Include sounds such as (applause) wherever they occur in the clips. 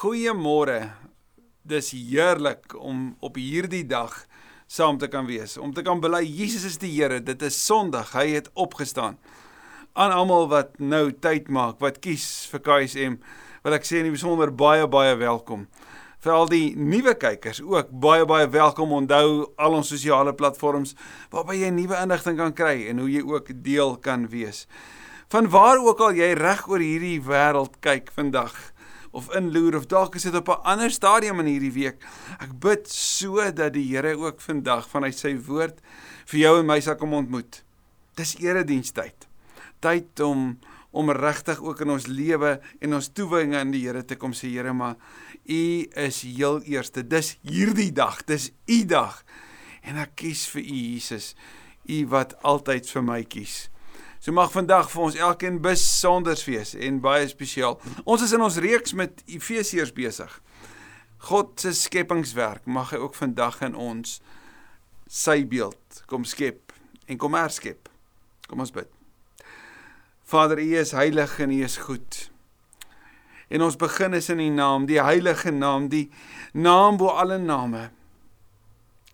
Goeiemôre. Dis heerlik om op hierdie dag saam te kan wees, om te kan bely Jesus is die Here. Dit is Sondag, hy het opgestaan. Aan almal wat nou tyd maak, wat kies vir KSM, wil ek sê in die besonder baie baie welkom. Vir al die nuwe kykers ook baie baie welkom. Onthou al ons sosiale platforms waarby jy nuwe inligting kan kry en hoe jy ook deel kan wees. Van waar ook al jy reg oor hierdie wêreld kyk vandag of inloer of dalk is dit op 'n ander stadium in hierdie week. Ek bid so dat die Here ook vandag vanuit sy woord vir jou en my sal kom ontmoet. Dis eredienstyd. Tyd om om regtig ook in ons lewe en ons toewyding aan die Here te kom sê Here, maar U is heel eerste. Dis hierdie dag, dis U dag. En ek kies vir U Jesus, U wat altyd vir my kies. So mag vandag vir ons elkeen besonders wees en baie spesiaal. Ons is in ons reeks met Efesiërs besig. God se skepingswerk mag hy ook vandag in ons sy beeld kom skep en kom herskep. Kom ons bid. Vader, U is heilig en U is goed. En ons begin is in U naam, die heilige naam, die naam bo alle name.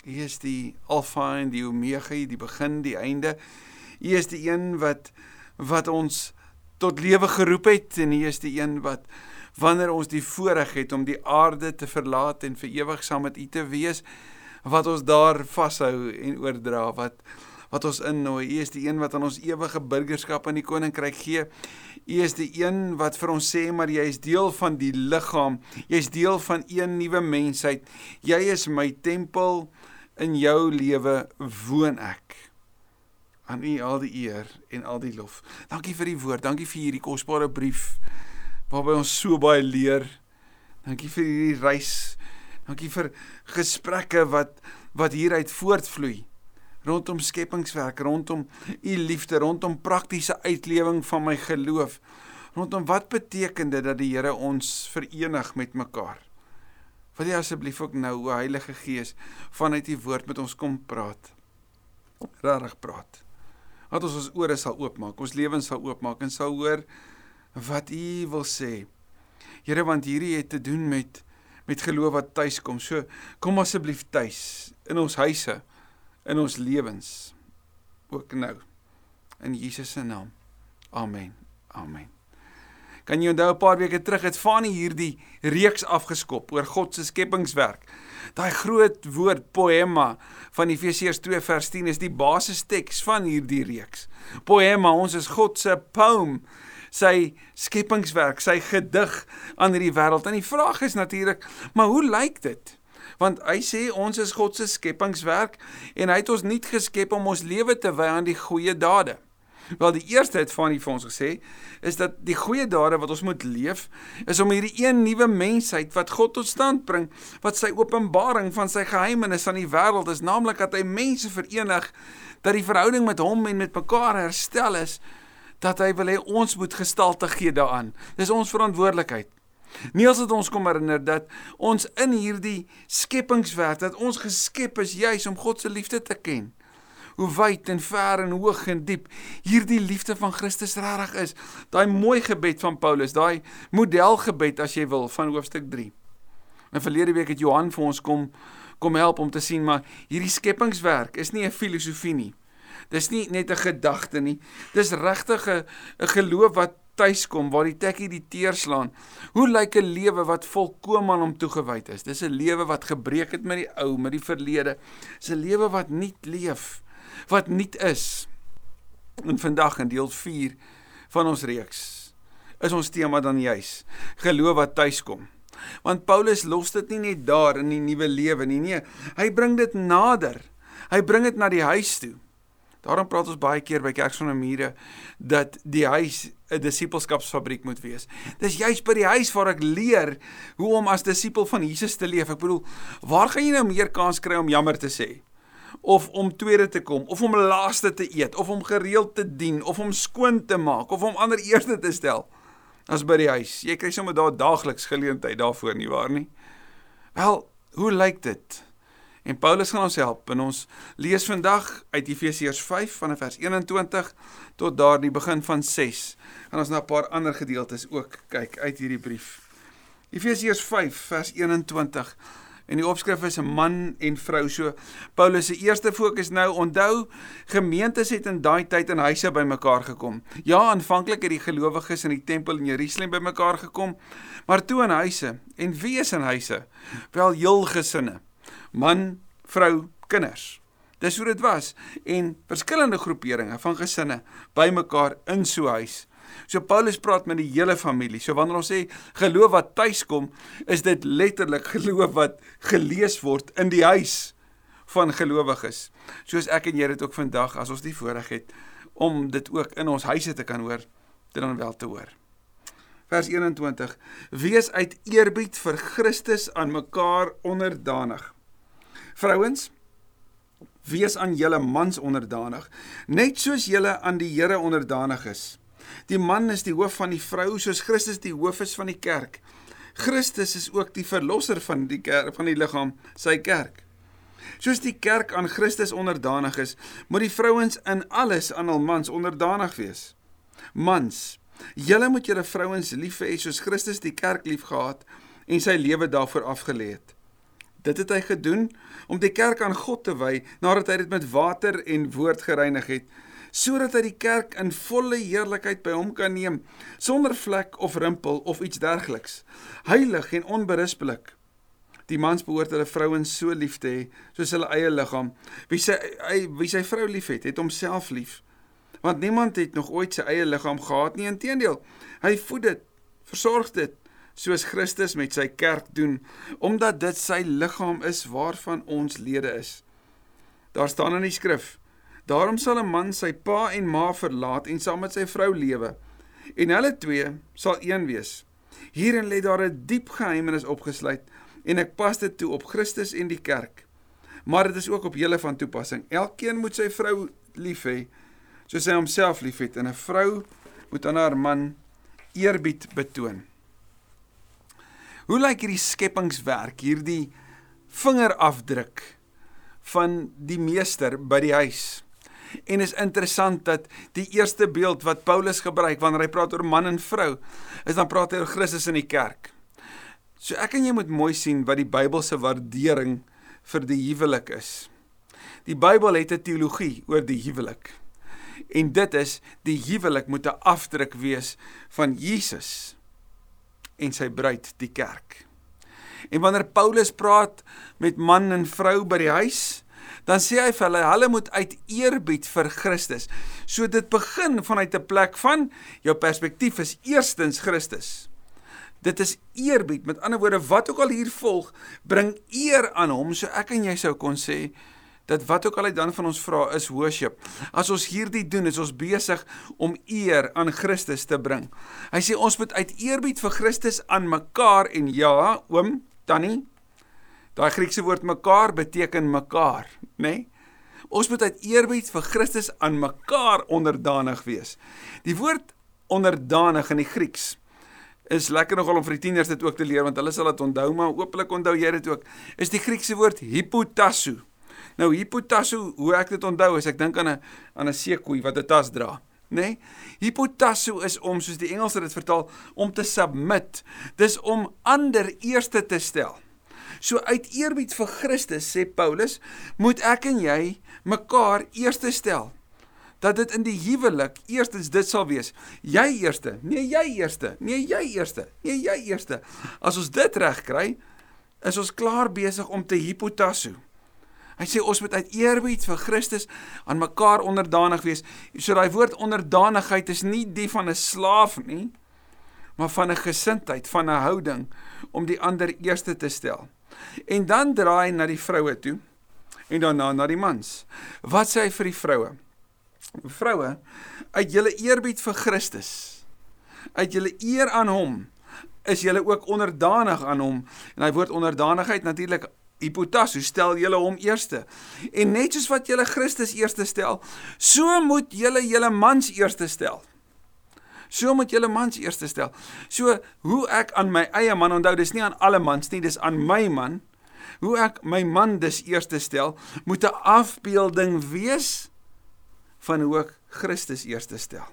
U is die Alfa en die Omega, die begin, die einde. U is die een wat wat ons tot lewe geroep het en U is die een wat wanneer ons die voorreg het om die aarde te verlaat en vir ewig saam met U te wees wat ons daar vashou en oordra wat wat ons innooi. U is die een wat aan ons ewige burgerskap in die koninkryk gee. U is die een wat vir ons sê maar jy is deel van die liggaam. Jy is deel van een nuwe mensheid. Jy is my tempel in jou lewe woon ek. Aan U al die eer en al die lof. Dankie vir die woord. Dankie vir hierdie kosbare brief waarby ons so baie leer. Dankie vir hierdie reis. Dankie vir gesprekke wat wat hieruit voortvloei rondom skepingswerk, rondom U liefde, rondom praktiese uitlewing van my geloof. Rondom wat beteken dit dat die Here ons verenig met mekaar? Wil jy asseblief ook nou, o Heilige Gees, vanuit U woord met ons kom praat? Regtig praat dat ons ons ore sal oopmaak, ons lewens sal oopmaak en sal hoor wat U wil sê. Here, want hierdie het te doen met met geloof wat tuis kom. So kom asseblief tuis in ons huise, in ons lewens ook nou. In Jesus se naam. Amen. Amen. Kan jy onthou 'n paar weke terug het Fanie hierdie reeks afgeskop oor God se skepingswerk. Daai groot woord poema van Efesiërs 2 vers 10 is die basisteks van hierdie reeks. Poema, ons is God se poem, sy skepingswerk, sy gedig aan hierdie wêreld. En die vraag is natuurlik, maar hoe lyk dit? Want hy sê ons is God se skepingswerk en hy het ons nie geskep om ons lewe te wy aan die goeie dade. Wel die eerste het van die vir ons gesê is dat die goeie dade wat ons moet leef is om hierdie een nuwe mensheid wat God tot stand bring, wat sy openbaring van sy geheimenis aan die wêreld is, naamlik dat hy mense verenig dat die verhouding met hom en met mekaar herstel is, dat hy wil hê ons moet gestalte gee daaraan. Dis ons verantwoordelikheid. Niels het ons kom herinner dat ons in hierdie skepingswerk dat ons geskep is juis om God se liefde te ken hoe wyd en ver en hoog en diep hierdie liefde van Christus regtig is. Daai mooi gebed van Paulus, daai modelgebed as jy wil van hoofstuk 3. En verlede week het Johan vir ons kom kom help om te sien maar hierdie skepingswerk is nie 'n filosofie nie. Dis nie net 'n gedagte nie. Dis regtig 'n 'n geloof wat tuiskom waar die tekkie die teer slaan. Hoe lyk 'n lewe wat volkome aan hom toegewyd is? Dis 'n lewe wat gebreek het met die ou, met die verlede. Dis 'n lewe wat nuut leef wat nuut is. En vandag in deel 4 van ons reeks is ons tema dan juis geloof wat tuiskom. Want Paulus los dit nie net daar in die nuwe lewe nie. Nee, hy bring dit nader. Hy bring dit na die huis toe. Daarom praat ons baie keer by Kerk sonder mure dat die huis 'n disippelskapsfabriek moet wees. Dis juis by die huis waar ek leer hoe om as disipel van Jesus te leef. Ek bedoel, waar gaan jy nou meer kans kry om jammer te sê? Of om tweede te kom of om laaste te eet of om gereeld te dien of om skoon te maak of om ander eerste te stel as by die huis. Jy kry sommer daar daagliks geleentheid daarvoor nie waar nie. Wel, hoe lyk dit? En Paulus gaan ons help en ons lees vandag uit Efesiërs 5 vanaf vers 21 tot daar die begin van 6. En ons na 'n paar ander gedeeltes ook kyk uit hierdie brief. Efesiërs 5 vers 21. En die opskrif is 'n man en vrou. So Paulus se eerste fokus nou onthou gemeentes het in daai tyd in huise bymekaar gekom. Ja, aanvanklik het die gelowiges in die tempel in Jerusalem bymekaar gekom, maar toe in huise. En wie is in huise? Wel heel gesinne. Man, vrou, kinders. Dis hoe dit was en verskillende groeperinge van gesinne bymekaar in so 'n huis. So Paulus praat met die hele familie. So wanneer ons sê geloof wat tuis kom, is dit letterlik geloof wat gelees word in die huis van gelowiges. Soos ek en jy dit ook vandag as ons die voorreg het om dit ook in ons huise te kan hoor, dit dan wel te hoor. Vers 21: Wees uit eerbied vir Christus aan mekaar onderdanig. Vrouens, wees aan julle mans onderdanig, net soos julle aan die Here onderdanig is. Die man is die hoof van die vrou soos Christus die hoof is van die kerk. Christus is ook die verlosser van die kerk van die liggaam, sy kerk. Soos die kerk aan Christus onderdanig is, moet die vrouens in alles aan hul mans onderdanig wees. Mans, julle moet julle vrouens lief hê soos Christus die kerk liefgehad en sy lewe daarvoor afgelê het. Dit het hy gedoen om die kerk aan God te wy nadat hy dit met water en woord gereinig het sodat hy die kerk in volle heerlikheid by hom kan neem sonder vlek of rimpel of iets dergeliks. Heilig en onberispelik. Die mans behoort hulle vrouens so lief te hê soos hulle eie liggaam. Wie sy hy, wie sy vrou liefhet het homself lief. Want niemand het nog ooit sy eie liggaam gehad nie. Inteendeel hy voed dit versorg dit soos Christus met sy kerk doen omdat dit sy liggaam is waarvan ons lede is. Daar staan in die skrif Daarom sal 'n man sy pa en ma verlaat en saam met sy vrou lewe en hulle twee sal een wees. Hierin lê daar 'n diep geheimenis opgesluit en ek pas dit toe op Christus en die kerk. Maar dit is ook op julle van toepassing. Elkeen moet sy vrou lief hê soos hy homself liefhet en 'n vrou moet aan haar man eerbied betoon. Hoe lyk hierdie skepingswerk, hierdie vingerafdruk van die meester by die huis? En is interessant dat die eerste beeld wat Paulus gebruik wanneer hy praat oor man en vrou, is dan praat hy oor Christus in die kerk. So ek en jy moet mooi sien wat die Bybelse waardering vir die huwelik is. Die Bybel het 'n teologie oor die huwelik. En dit is die huwelik moet 'n afdruk wees van Jesus en sy bruid, die kerk. En wanneer Paulus praat met man en vrou by die huis, dan sê hy vir hulle hulle moet uit eerbied vir Christus. So dit begin vanuit 'n plek van jou perspektief is eerstens Christus. Dit is eerbied. Met ander woorde, wat ook al hier volg, bring eer aan hom. So ek en jy sou kon sê dat wat ook al hy dan van ons vra is worship. As ons hierdie doen, is ons besig om eer aan Christus te bring. Hy sê ons moet uit eerbied vir Christus aan mekaar en ja, oom, tannie, Daai Griekse woord mekaar beteken mekaar, nê? Nee? Ons moet uit eerbied vir Christus aan mekaar onderdanig wees. Die woord onderdanig in die Grieks is lekker nogal om vir die tieners dit ook te leer want hulle sal dit onthou maar ooplik onthou jy dit ook. Is die Griekse woord hypotasso. Nou hypotasso, hoe ek dit onthou is ek dink aan 'n aan 'n seekoei wat 'n tas dra. Nee, hypotasso is om soos die Engelse dit vertaal om te submit. Dis om ander eerste te stel. So uit eerbied vir Christus sê Paulus, moet ek en jy mekaar eerste stel. Dat dit in die huwelik eerstens dit sal wees. Jy eerste, nee jy eerste, nee jy eerste, nee jy eerste. As ons dit reg kry, is ons klaar besig om te hipotasso. Hy sê ons moet uit eerbied vir Christus aan mekaar onderdanig wees. So daai woord onderdanigheid is nie die van 'n slaaf nie, maar van 'n gesindheid, van 'n houding om die ander eerste te stel. En dan draai na die vroue toe en daarna na die mans. Wat sê hy vir die vroue? Vroue, uit julle eerbied vir Christus, uit julle eer aan hom, is julle ook onderdanig aan hom. En hy woord onderdanigheid natuurlik hypotasso, stel julle hom eerste. En net soos wat julle Christus eerste stel, so moet julle julle mans eerste stel. So moet julle mans eers stel. So hoe ek aan my eie man onthou, dis nie aan alle mans nie, dis aan my man. Hoe ek my man dis eers stel, moet 'n afbeelding wees van hoe ek Christus eers stel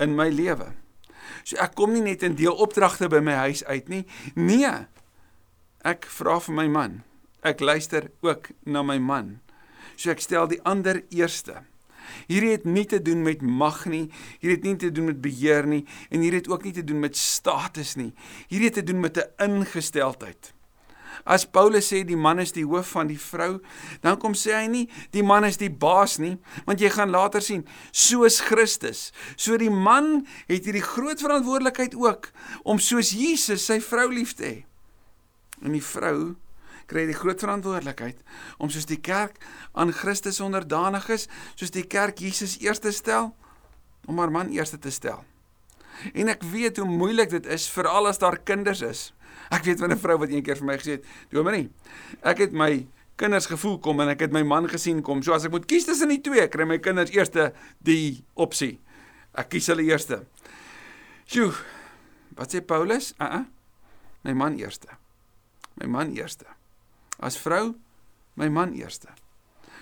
in my lewe. So ek kom nie net in deel opdragte by my huis uit nie. Nee. Ek vra vir my man. Ek luister ook na my man. So ek stel die ander eerste. Hierdie het nie te doen met mag nie, hierdie het nie te doen met beheer nie en hierdie het ook nie te doen met status nie. Hierdie het te doen met 'n ingesteldheid. As Paulus sê die man is die hoof van die vrou, dan kom sê hy nie die man is die baas nie, want jy gaan later sien soos Christus. So die man het hierdie groot verantwoordelikheid ook om soos Jesus sy vrou lief te hê. En die vrou kry die groot verantwoordelikheid om soos die kerk aan Christus onderdanig is, soos die kerk Jesus eerste stel, om haar man eerste te stel. En ek weet hoe moeilik dit is veral as daar kinders is. Ek weet van 'n vrou wat een keer vir my gesê het, "Dominee, ek het my kinders gevoel kom en ek het my man gesien kom. So as ek moet kies tussen die twee, kry my kinders eerste die opsie. Ek kies hulle eerste." Sjoe. Wat sê Paulus? Uh -uh. My man eerste. My man eerste. As vrou, my man eerste.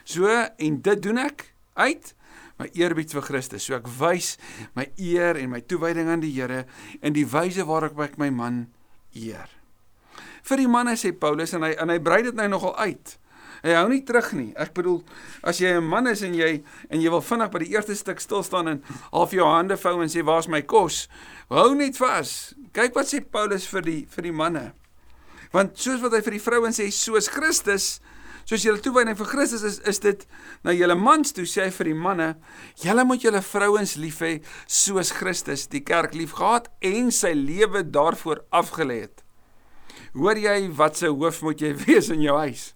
So en dit doen ek uit my eerbied vir Christus. So ek wys my eer en my toewyding aan die Here in die wyse waarop ek my man eer. Vir die manne sê Paulus en hy en hy brei dit nou nogal uit. Hy hou nie terug nie. Ek bedoel as jy 'n man is en jy en jy wil vinnig by die eerste stuk stil staan en half jou hande vou en sê waar's my kos? Hou net vas. Kyk wat sê Paulus vir die vir die manne. Want soos wat hy vir die vrouens sê soos Christus Soos julle toewyding vir Christus is, is dit na julle mans toe sê hy vir die manne, julle moet julle vrouens lief hê soos Christus die kerk liefgehad en sy lewe daarvoor afgelê het. Hoor jy wat se hoof moet jy (laughs) wees in jou huis?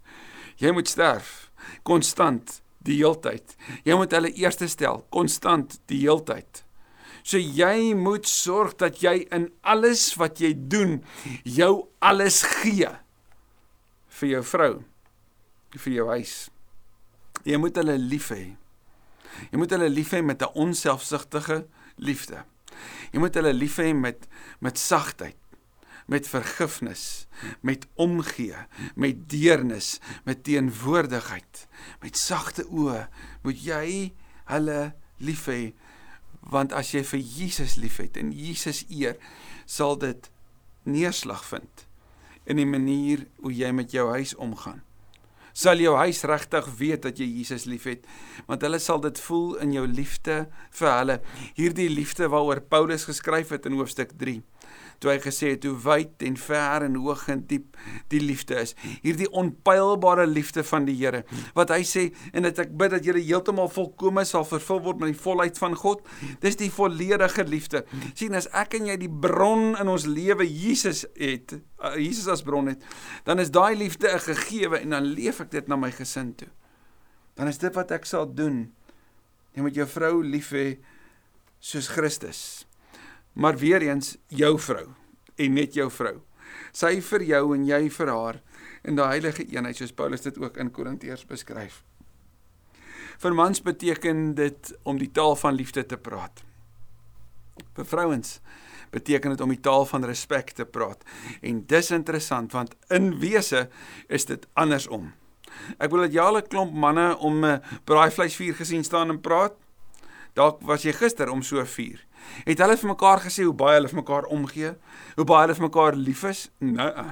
Jy moet sterf konstant die heeltyd. Jy moet hulle eerste stel konstant die heeltyd. So jy moet sorg dat jy in alles wat jy doen jou alles gee vir jou vrou vir jou huis. Jy moet hulle lief hê. Jy moet hulle lief hê met 'n onselfsugtige liefde. Jy moet hulle lief hê met met sagtheid, met vergifnis, met omgee, met deernis, met teenwoordigheid, met sagte oë moet jy hulle lief hê want as jy vir Jesus liefhet en Jesus eer, sal dit neerslag vind in die manier hoe jy met jou huis omgaan. Sal jou huis regtig weet dat jy Jesus liefhet want hulle sal dit voel in jou liefde vir hulle. Hierdie liefde waaroor Paulus geskryf het in hoofstuk 3 toe hy gesê het hoe wyd en ver en hoog en diep die liefde is. Hierdie onpylbare liefde van die Here wat hy sê en dit ek bid dat julle heeltemal volkome sal vervul word met die volheid van God. Dis die volledige liefde. Sien as ek en jy die bron in ons lewe Jesus het uh, Jesus as bron het dan is daai liefde 'n gegewe en dan leef ek dit na my gesin toe. Dan is dit wat ek sal doen. Jy moet jou vrou lief hê soos Christus maar weer eens jou vrou en net jou vrou. Sy vir jou en jy vir haar in die heilige eenheid soos Paulus dit ook in Korintiërs beskryf. Vir mans beteken dit om die taal van liefde te praat. Vir vrouens beteken dit om die taal van respek te praat. En dis interessant want in wese is dit andersom. Ek wil dit jare klomp manne om 'n braaivleisvuur gesien staan en praat. Dalk was jy gister om so 'n vuur. Het hulle vir mekaar gesê hoe baie hulle vir mekaar omgee? Hoe baie hulle vir mekaar lief is? Nee.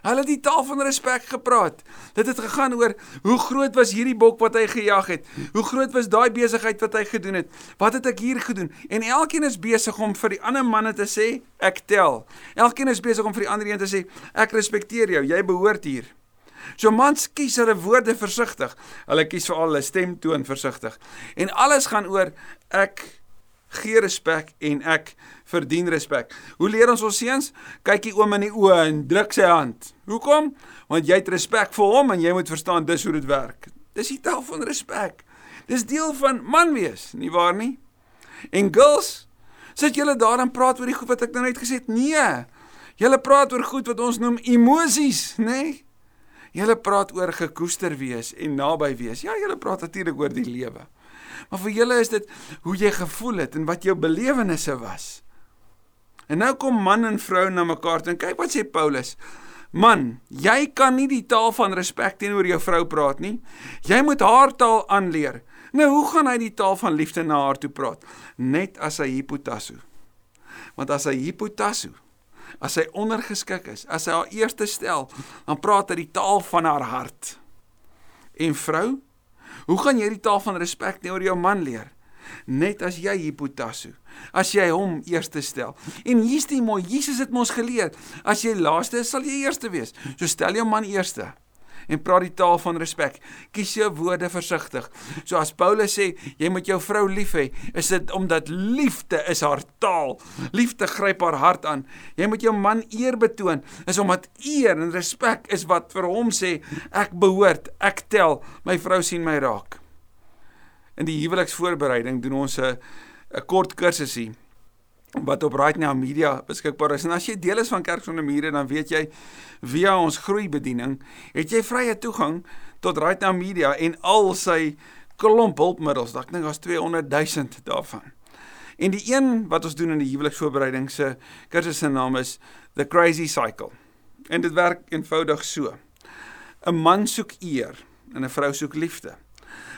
Hulle het die taal van respek gepraat. Dit het gegaan oor hoe groot was hierdie bok wat hy gejag het? Hoe groot was daai besigheid wat hy gedoen het? Wat het ek hier gedoen? En elkeen is besig om vir die ander manne te sê, ek tel. Elkeen is besig om vir die ander een te sê, ek respekteer jou, jy behoort hier. So mans kies hulle woorde versigtig. Hulle kies veral hulle stemtoon versigtig. En alles gaan oor ek gee respek en ek verdien respek. Hoe leer ons ons seuns? Kyk die oom in die oë en druk sy hand. Hoekom? Want jy het respek vir hom en jy moet verstaan dis hoe dit werk. Dis die taal van respek. Dis deel van man wees, nie waar nie? En girls, sit julle daar en praat oor die goed wat ek nou net gesê het? Nee. Julle praat oor goed wat ons noem emosies, nê? Nee? Julle praat oor gekoester wees en naby wees. Ja, julle praat natuurlik oor die lewe. Maar vir julle is dit hoe jy gevoel het en wat jou belewennisse was. En nou kom man en vrou na mekaar toe en kyk wat sê Paulus. Man, jy kan nie die taal van respek teenoor jou vrou praat nie. Jy moet haar taal aanleer. Nou hoe gaan hy die taal van liefde na haar toe praat? Net as hy hipotasso. Want as hy hipotasso, as hy ondergeskik is, as hy haar eerste stel, dan praat hy die taal van haar hart. En vrou, hoe gaan jy die taal van respek teenoor jou man leer? Net as jy hipotasso, as jy hom eerste stel. En hier's die mooi, Jesus het ons geleer, as jy laaste is, sal jy eerste wees. So stel jou man eerste en praat die taal van respek. Kies jou woorde versigtig. So as Paulus sê jy moet jou vrou lief hê, is dit omdat liefde is haar taal. Liefde gryp haar hart aan. Jy moet jou man eer betoon, is omdat eer en respek is wat vir hom sê ek behoort, ek tel, my vrou sien my raak. In die huweliksvoorbereiding doen ons 'n 'n kort kursusie wat op Right Now Media beskikbaar is. En as jy deel is van Kerk sonder mure, dan weet jy via ons groeibediening het jy vrye toegang tot Right Now Media en al sy klomp hulpmiddels. Ek dink daar's 200 000 daarvan. En die een wat ons doen in die huweliksvoorbereiding se kursus se naam is The Crazy Cycle. En dit werk eenvoudig so. 'n Man soek eer en 'n vrou soek liefde.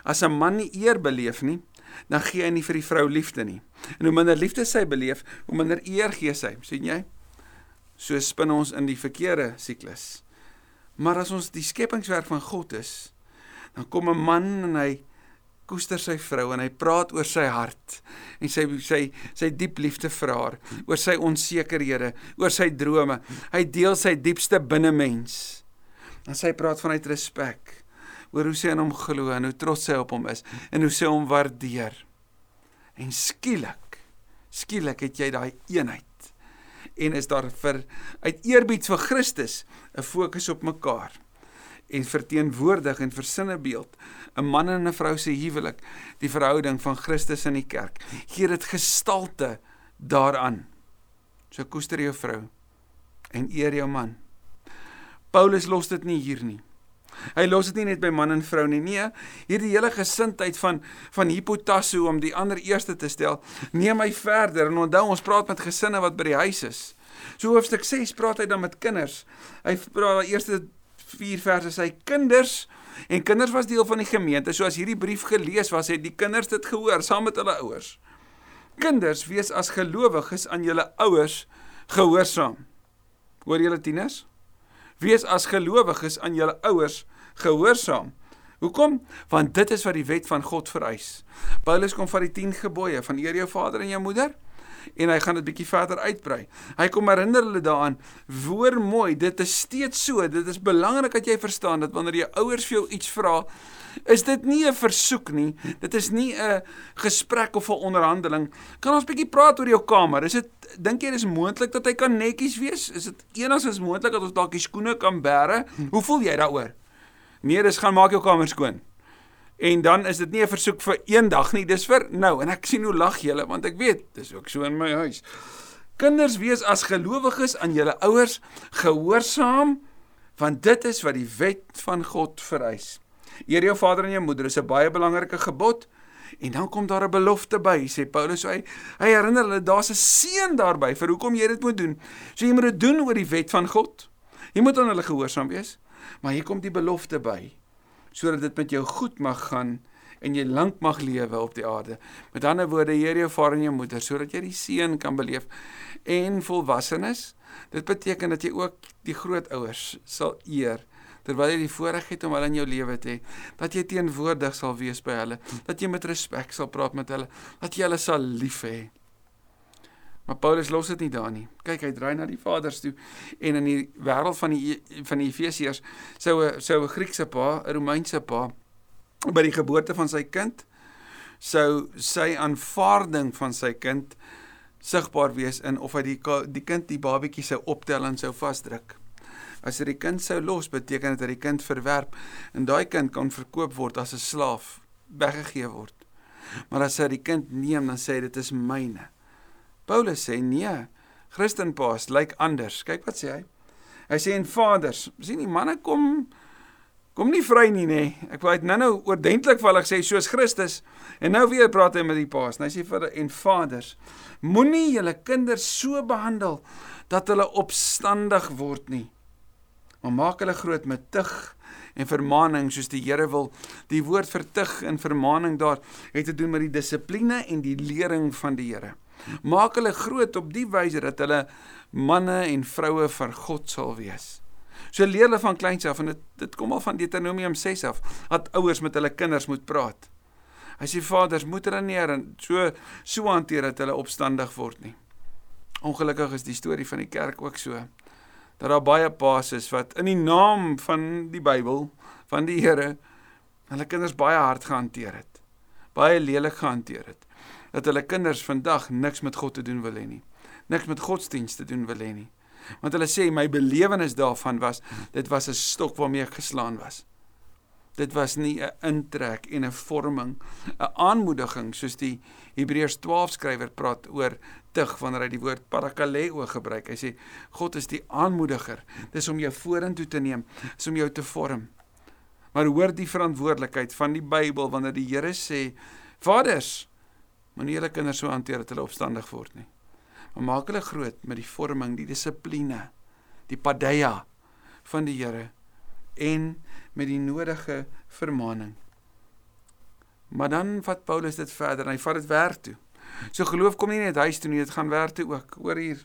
As 'n man nie eer beleef nie, dan gee hy nie vir die vrou liefde nie. En hoe minder liefde sy beleef, hoe minder eer gee sy, sien jy? So spin ons in die verkeerde siklus. Maar as ons die skepingswerk van God is, dan kom 'n man en hy koester sy vrou en hy praat oor sy hart en sy sy sy diep liefde vir haar, oor sy onsekerhede, oor sy drome. Hy deel sy diepste binnemens. En sy praat vanuit respek oor hoe sy aan hom glo en hoe trots sy op hom is en hoe sy hom waardeer. En skielik, skielik het jy daai eenheid. En is daar vir uit eerbied vir Christus 'n fokus op mekaar en verteenwoordig en versinnebeeld 'n man en 'n vrou se huwelik, die verhouding van Christus in die kerk. Gee dit gestalte daaraan. So koester jou vrou en eer jou man. Paulus los dit nie hier nie. Hy los dit nie net by man en vrou nie. Nee, hierdie hele gesindheid van van hipotasso om die ander eerste te stel, neem my verder en onthou ons praat met gesinne wat by die huis is. So hoofstuk 6 praat hy dan met kinders. Hy praat die eerste 4 verse sê kinders en kinders was deel van die gemeente. So as hierdie brief gelees was, het die kinders dit gehoor saam met hulle ouers. Kinders, wees as gelowiges aan julle ouers gehoorsaam. Hoor julle tieners? Wees as gelowiges aan julle ouers gehoorsaam. Hoekom? Want dit is wat die wet van God vereis. Paulus kom van die 10 gebooie van eer jou vader en jou moeder en hy gaan dit bietjie verder uitbrei. Hy kom herinner hulle daaraan, woor mooi, dit is steeds so, dit is belangrik dat jy verstaan dat wanneer jou ouers vir jou iets vra, is dit nie 'n versoek nie. Dit is nie 'n gesprek of 'n onderhandeling. Kan ons bietjie praat oor jou kamer? Is dit dink jy dis moontlik dat hy kan netjies wees? Is dit enigstens moontlik dat ons dalk die skoene kan bære? Hoe voel jy daaroor? Nee, dis gaan maak jou kamer skoon. En dan is dit nie 'n versoek vir een dag nie, dis vir nou en ek sien hoe lag julle want ek weet dis ook so in my huis. Kinders wees as gelowiges aan julle ouers gehoorsaam want dit is wat die wet van God vereis. Eer jou vader en jou moeder is 'n baie belangrike gebod. En dan kom daar 'n belofte by, sê Paulus. So hy hy herinner hulle daar's 'n seën daarby vir hoekom jy dit moet doen. So jy moet dit doen oor die wet van God. Jy moet aan hulle gehoorsaam wees. Maar hier kom die belofte by sodat dit met jou goed mag gaan en jy lank mag lewe op die aarde. Met ander woorde, eer jou vader en jou moeder sodat jy die seën kan beleef en volwassenes. Dit beteken dat jy ook die grootouers sal eer terwyl jy die voorreg het om hulle in jou lewe te hê, dat jy teenwoordig sal wees by hulle, dat jy met respek sal praat met hulle, dat jy hulle sal lief hê. Maar Paulus los dit nie daar nie. Kyk, hy draai na die Vaders toe en in die wêreld van die van die Efesiërs sou 'n sou 'n Griekse pa, 'n Romeinse pa by die geboorte van sy kind sou sy aanvaarding van sy kind sigbaar wees in of hy die die kind die babatjie sou optel en sou vasdruk. As hy die kind sou los, beteken dit dat die kind verwerp en daai kind kan verkoop word as 'n slaaf, weggegee word. Maar as hy die kind neem, dan sê hy dit is myne. Paulus sê nee, Christenpaas lyk anders. Kyk wat sê hy. Hy sê en vaders, sien die manne kom kom nie vry nie nê. Ek wou dit nou-nou oordentlik vir hulle sê soos Christus en nou weer praat hy met die paas. Nou sê vir en vaders, moenie julle kinders so behandel dat hulle opstandig word nie maar maak hulle groot met tug en vermaaning soos die Here wil. Die woord vir tug en vermaaning daar het te doen met die dissipline en die lering van die Here. Maak hulle groot op die wyse dat hulle manne en vroue van God sal wees. So leer hulle van kleins af en dit dit kom al van Deuteronomium 6 af dat ouers met hulle kinders moet praat. Hy sê vaders moet hulle neer en so so hanteer dat hulle opstandig word nie. Ongelukkig is die storie van die kerk ook so dat daar baie paas is wat in die naam van die Bybel van die Here hulle kinders baie hard gehanteer het. Baie lelik gehanteer het. Dat hulle kinders vandag niks met God te doen wil hê nie. Niks met godsdienst te doen wil hê nie. Want hulle sê my belewenis daarvan was dit was 'n stok waarmee ek geslaan was. Dit was nie 'n intrek en 'n vorming, 'n aanmoediging soos die Hebreërs 12 skrywer praat oor tug wanneer hy die woord parakaleo gebruik. Hy sê God is die aanmoediger. Dis om jou vorentoe te neem, is om jou te vorm. Maar hoor die verantwoordelikheid van die Bybel wanneer die Here sê: "Vaders, moenie julle kinders so hanteer dat hulle opstandig word nie." Maar maak hulle groot met die vorming, die dissipline, die padeia van die Here en met die nodige vermaaning. Maar dan vat Paulus dit verder en hy vat dit werk toe. So geloof kom nie net huis toe nie, dit gaan werk toe ook. Hoor hier.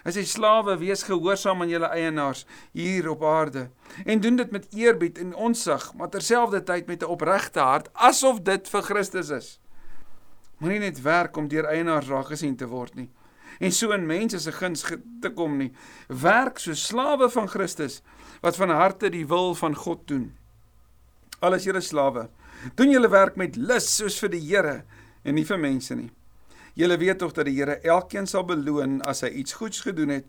Hy sê slawe, wees gehoorsaam aan julle eienaars hier op aarde en doen dit met eerbied en onsag, maar terselfdertyd met 'n opregte hart, asof dit vir Christus is. Moenie net werk om deur eienaars raak gesien te word nie en so in mense se guns te kom nie. Werk so slawe van Christus wat van harte die wil van God doen. Alles julle slawe, doen julle werk met lus soos vir die Here en nie vir mense nie. Julle weet tog dat die Here elkeen sal beloon as hy iets goeds gedoen het,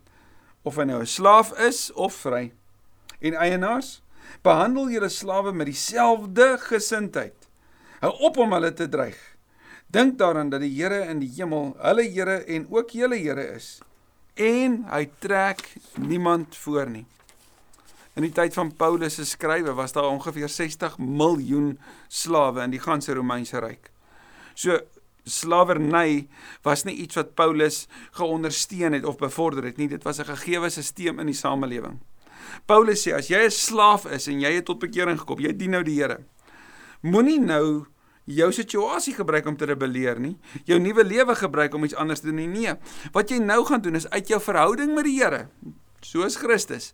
of hy nou 'n slaaf is of vry. En eienaars, behandel julle slawe met dieselfde gesindheid. Hou op om hulle te dreig. Dink daaraan dat die Here in die hemel hulle Here en ook julle Here is. En hy trek niemand voor nie. In die tyd van Paulus se skrywe was daar ongeveer 60 miljoen slawe in die ganse Romeinse ryk. So slawerny was nie iets wat Paulus geondersteun het of bevorder het nie, dit was 'n gegeewe stelsel in die samelewing. Paulus sê as jy 'n slaaf is en jy het tot bekering gekom, jy dien nou die Here. Moenie nou jou situasie gebruik om te rebelleer nie, jou nuwe lewe gebruik om iets anders te doen nie. Nee, wat jy nou gaan doen is uit jou verhouding met die Here, soos Christus,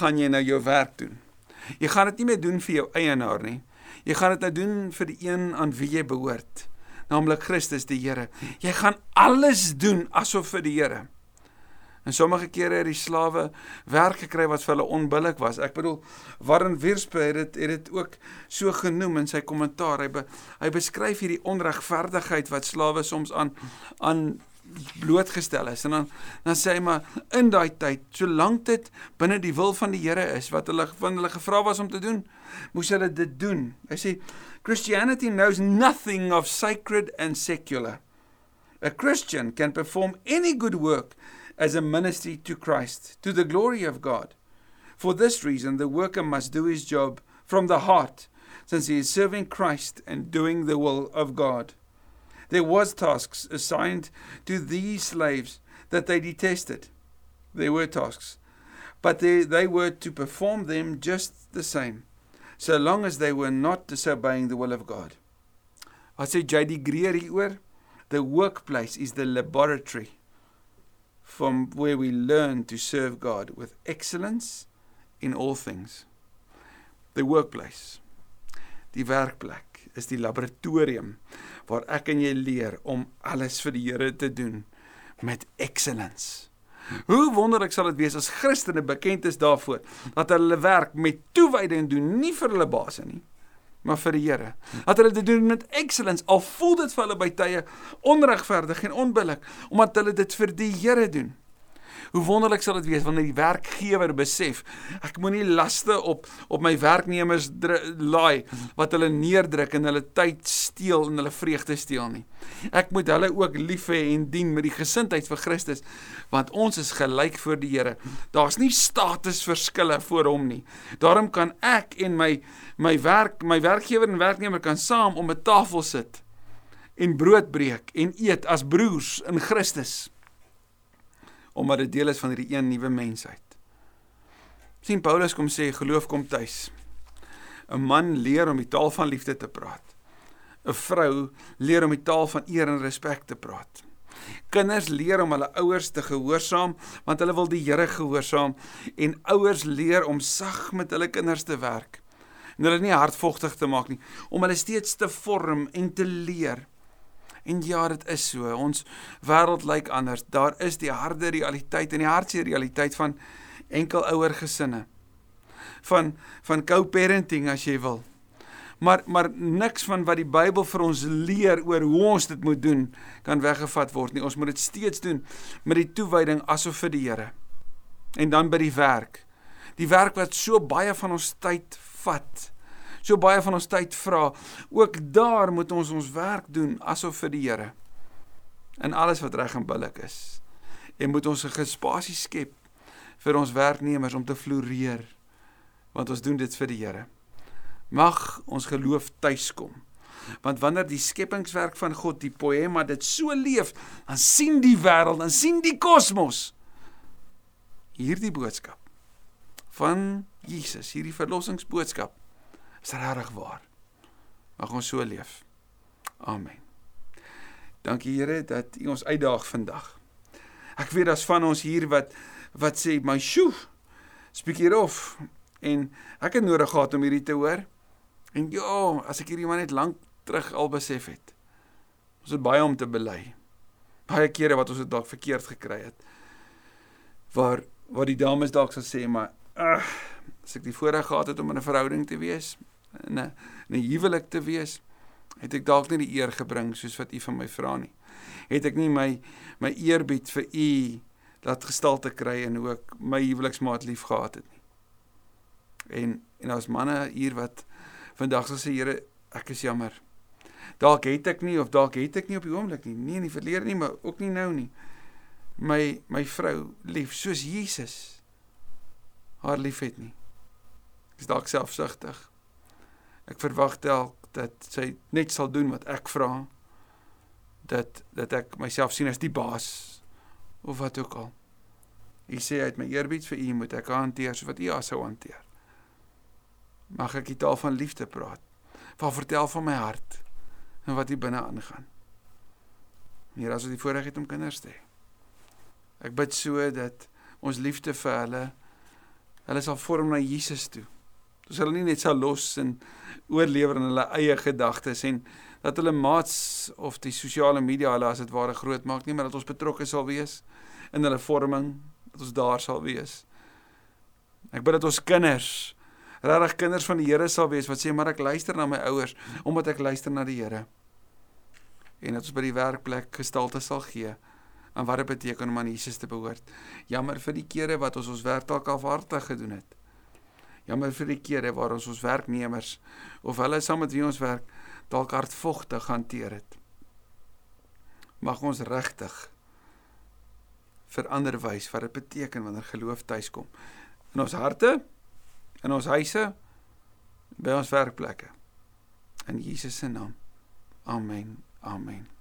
gaan jy nou jou werk doen. Jy gaan dit nie meer doen vir jou eienaar nie. Jy gaan dit nou doen vir die een aan wie jy behoort, naamlik Christus die Here. Jy gaan alles doen asof vir die Here. En sommige kere het die slawe werk gekry wat vir hulle onbillik was. Ek bedoel Warren Wiersbe het dit het dit ook so genoem in sy kommentaar. Hy be, hy beskryf hierdie onregverdigheid wat slawe soms aan aan blootgestel is. En dan dan sê hy maar in daai tyd, solank dit binne die wil van die Here is wat hulle van hulle gevra was om te doen, moes hulle dit doen. Hy sê Christianity knows nothing of sacred and secular. A Christian can perform any good work as a ministry to Christ, to the glory of God. For this reason, the worker must do his job from the heart, since he is serving Christ and doing the will of God. There was tasks assigned to these slaves that they detested. There were tasks, but they, they were to perform them just the same, so long as they were not disobeying the will of God. Wat sê J.D. Greer hieroor? The workplace is the laboratory from where we learn to serve God with excellence in all things. The workplace. Die werkplek is die laboratorium waar ek en jy leer om alles vir die Here te doen met excellence. Hoe wonderlik sal dit wees as Christene bekend is daarvoor dat hulle werk met toewyding doen, nie vir hulle baas nie, maar vir die Here. Dat hulle dit doen met excellence al voel dit vir hulle by tye onregverdig en onbillik omdat hulle dit vir die Here doen. Hoe wonderlik sal dit wees wanneer die werkgewer besef ek moenie laste op op my werknemers laai wat hulle neerdruk en hulle tyd steel en hulle vreugde steel nie. Ek moet hulle ook lief hê en dien met die gesindheid vir Christus want ons is gelyk voor die Here. Daar's nie statusverskille voor hom nie. Daarom kan ek en my my werk my werkgewer en werknemer kan saam om 'n tafel sit en brood breek en eet as broers in Christus omdat dit deel is van hierdie een nuwe mensheid. sien Paulus kom sê geloof kom tuis. 'n Man leer om die taal van liefde te praat. 'n Vrou leer om die taal van eer en respek te praat. Kinders leer om hulle ouers te gehoorsaam want hulle wil die Here gehoorsaam en ouers leer om sag met hulle kinders te werk en hulle nie hardvogtig te maak nie om hulle steeds te vorm en te leer. En ja, dit is so. Ons wêreld lyk anders. Daar is die harde realiteit en die hartseer realiteit van enkel ouer gesinne. Van van co-parenting as jy wil. Maar maar niks van wat die Bybel vir ons leer oor hoe ons dit moet doen kan weggevat word nie. Ons moet dit steeds doen met die toewyding asof vir die Here. En dan by die werk. Die werk wat so baie van ons tyd vat. So baie van ons tyd vra. Ook daar moet ons ons werk doen asof vir die Here. In alles wat reg en billik is. En moet ons 'n gespasie skep vir ons werknemers om te floreer. Want ons doen dit vir die Here mag ons geloof tuiskom. Want wanneer die skepingswerk van God, die poema dit so leef, dan sien die wêreld, dan sien die kosmos hierdie boodskap van Jesus, hierdie verlossingsboodskap is regtig waar. Mag ons so leef. Amen. Dankie Here dat U ons uitdaag vandag. Ek weet daar's van ons hier wat wat sê, "My sjoe, spreek hierof." En ek het nodig gehad om hierdie te hoor. En ja, as ek hierdie man net lank terug al besef het. Ons het baie om te bely. Baie kere wat ons dit dalk verkeerd gekry het. Waar waar die dames dalk sal sê maar ag, as ek die voorreg gehad het om in 'n verhouding te wees, in 'n 'n huwelik te wees, het ek dalk nie die eer gebring soos wat u van my vra nie. Het ek nie my my eerbied vir u laat gestalte kry en ook my huweliksmaat lief gehad het nie. En en daar's manne hier wat vandag sal sê Here, ek is jammer. Dalk het ek nie of dalk het ek nie op die oomblik nie. Nee, in die verlede nie, maar ook nie nou nie. My my vrou lief soos Jesus haar liefhet nie. Ek is dalk selfsugtig. Ek verwag dalk dat sy net sal doen wat ek vra. Dat dat ek myself sien as die baas of wat ook al. Ek sê uit my eerbied vir u moet ek hanteer so wat u as sou hanteer mag ek die taal van liefde praat. Van vertel van my hart en wat hier binne aangaan. Hier as ons die voorreg het om kinders te hê. Ek bid so dat ons liefde vir hulle hulle sal vorm na Jesus toe. Ons hulle nie net sal los en oorlewer in hulle eie gedagtes en dat hulle maats of die sosiale media hulle as dit ware groot maak nie, maar dat ons betrokke sal wees in hulle vorming, dat ons daar sal wees. Ek bid dat ons kinders regtig kinders van die Here sal wees wat sê maar ek luister na my ouers omdat ek luister na die Here. En dat ons by die werkplek gestalte sal gee aan wat dit beteken om aan Jesus te behoort. Jammer vir die kere wat ons ons werk dalk afhartig gedoen het. Jammer vir die kere waar ons ons werknemers of hulle saam met wie ons werk dalk hardvogtig hanteer het. Mag ons regtig verander wys wat dit beteken wanneer geloof tuiskom in ons harte in ons huise, by ons werkplekke. In Jesus se naam. Amen. Amen.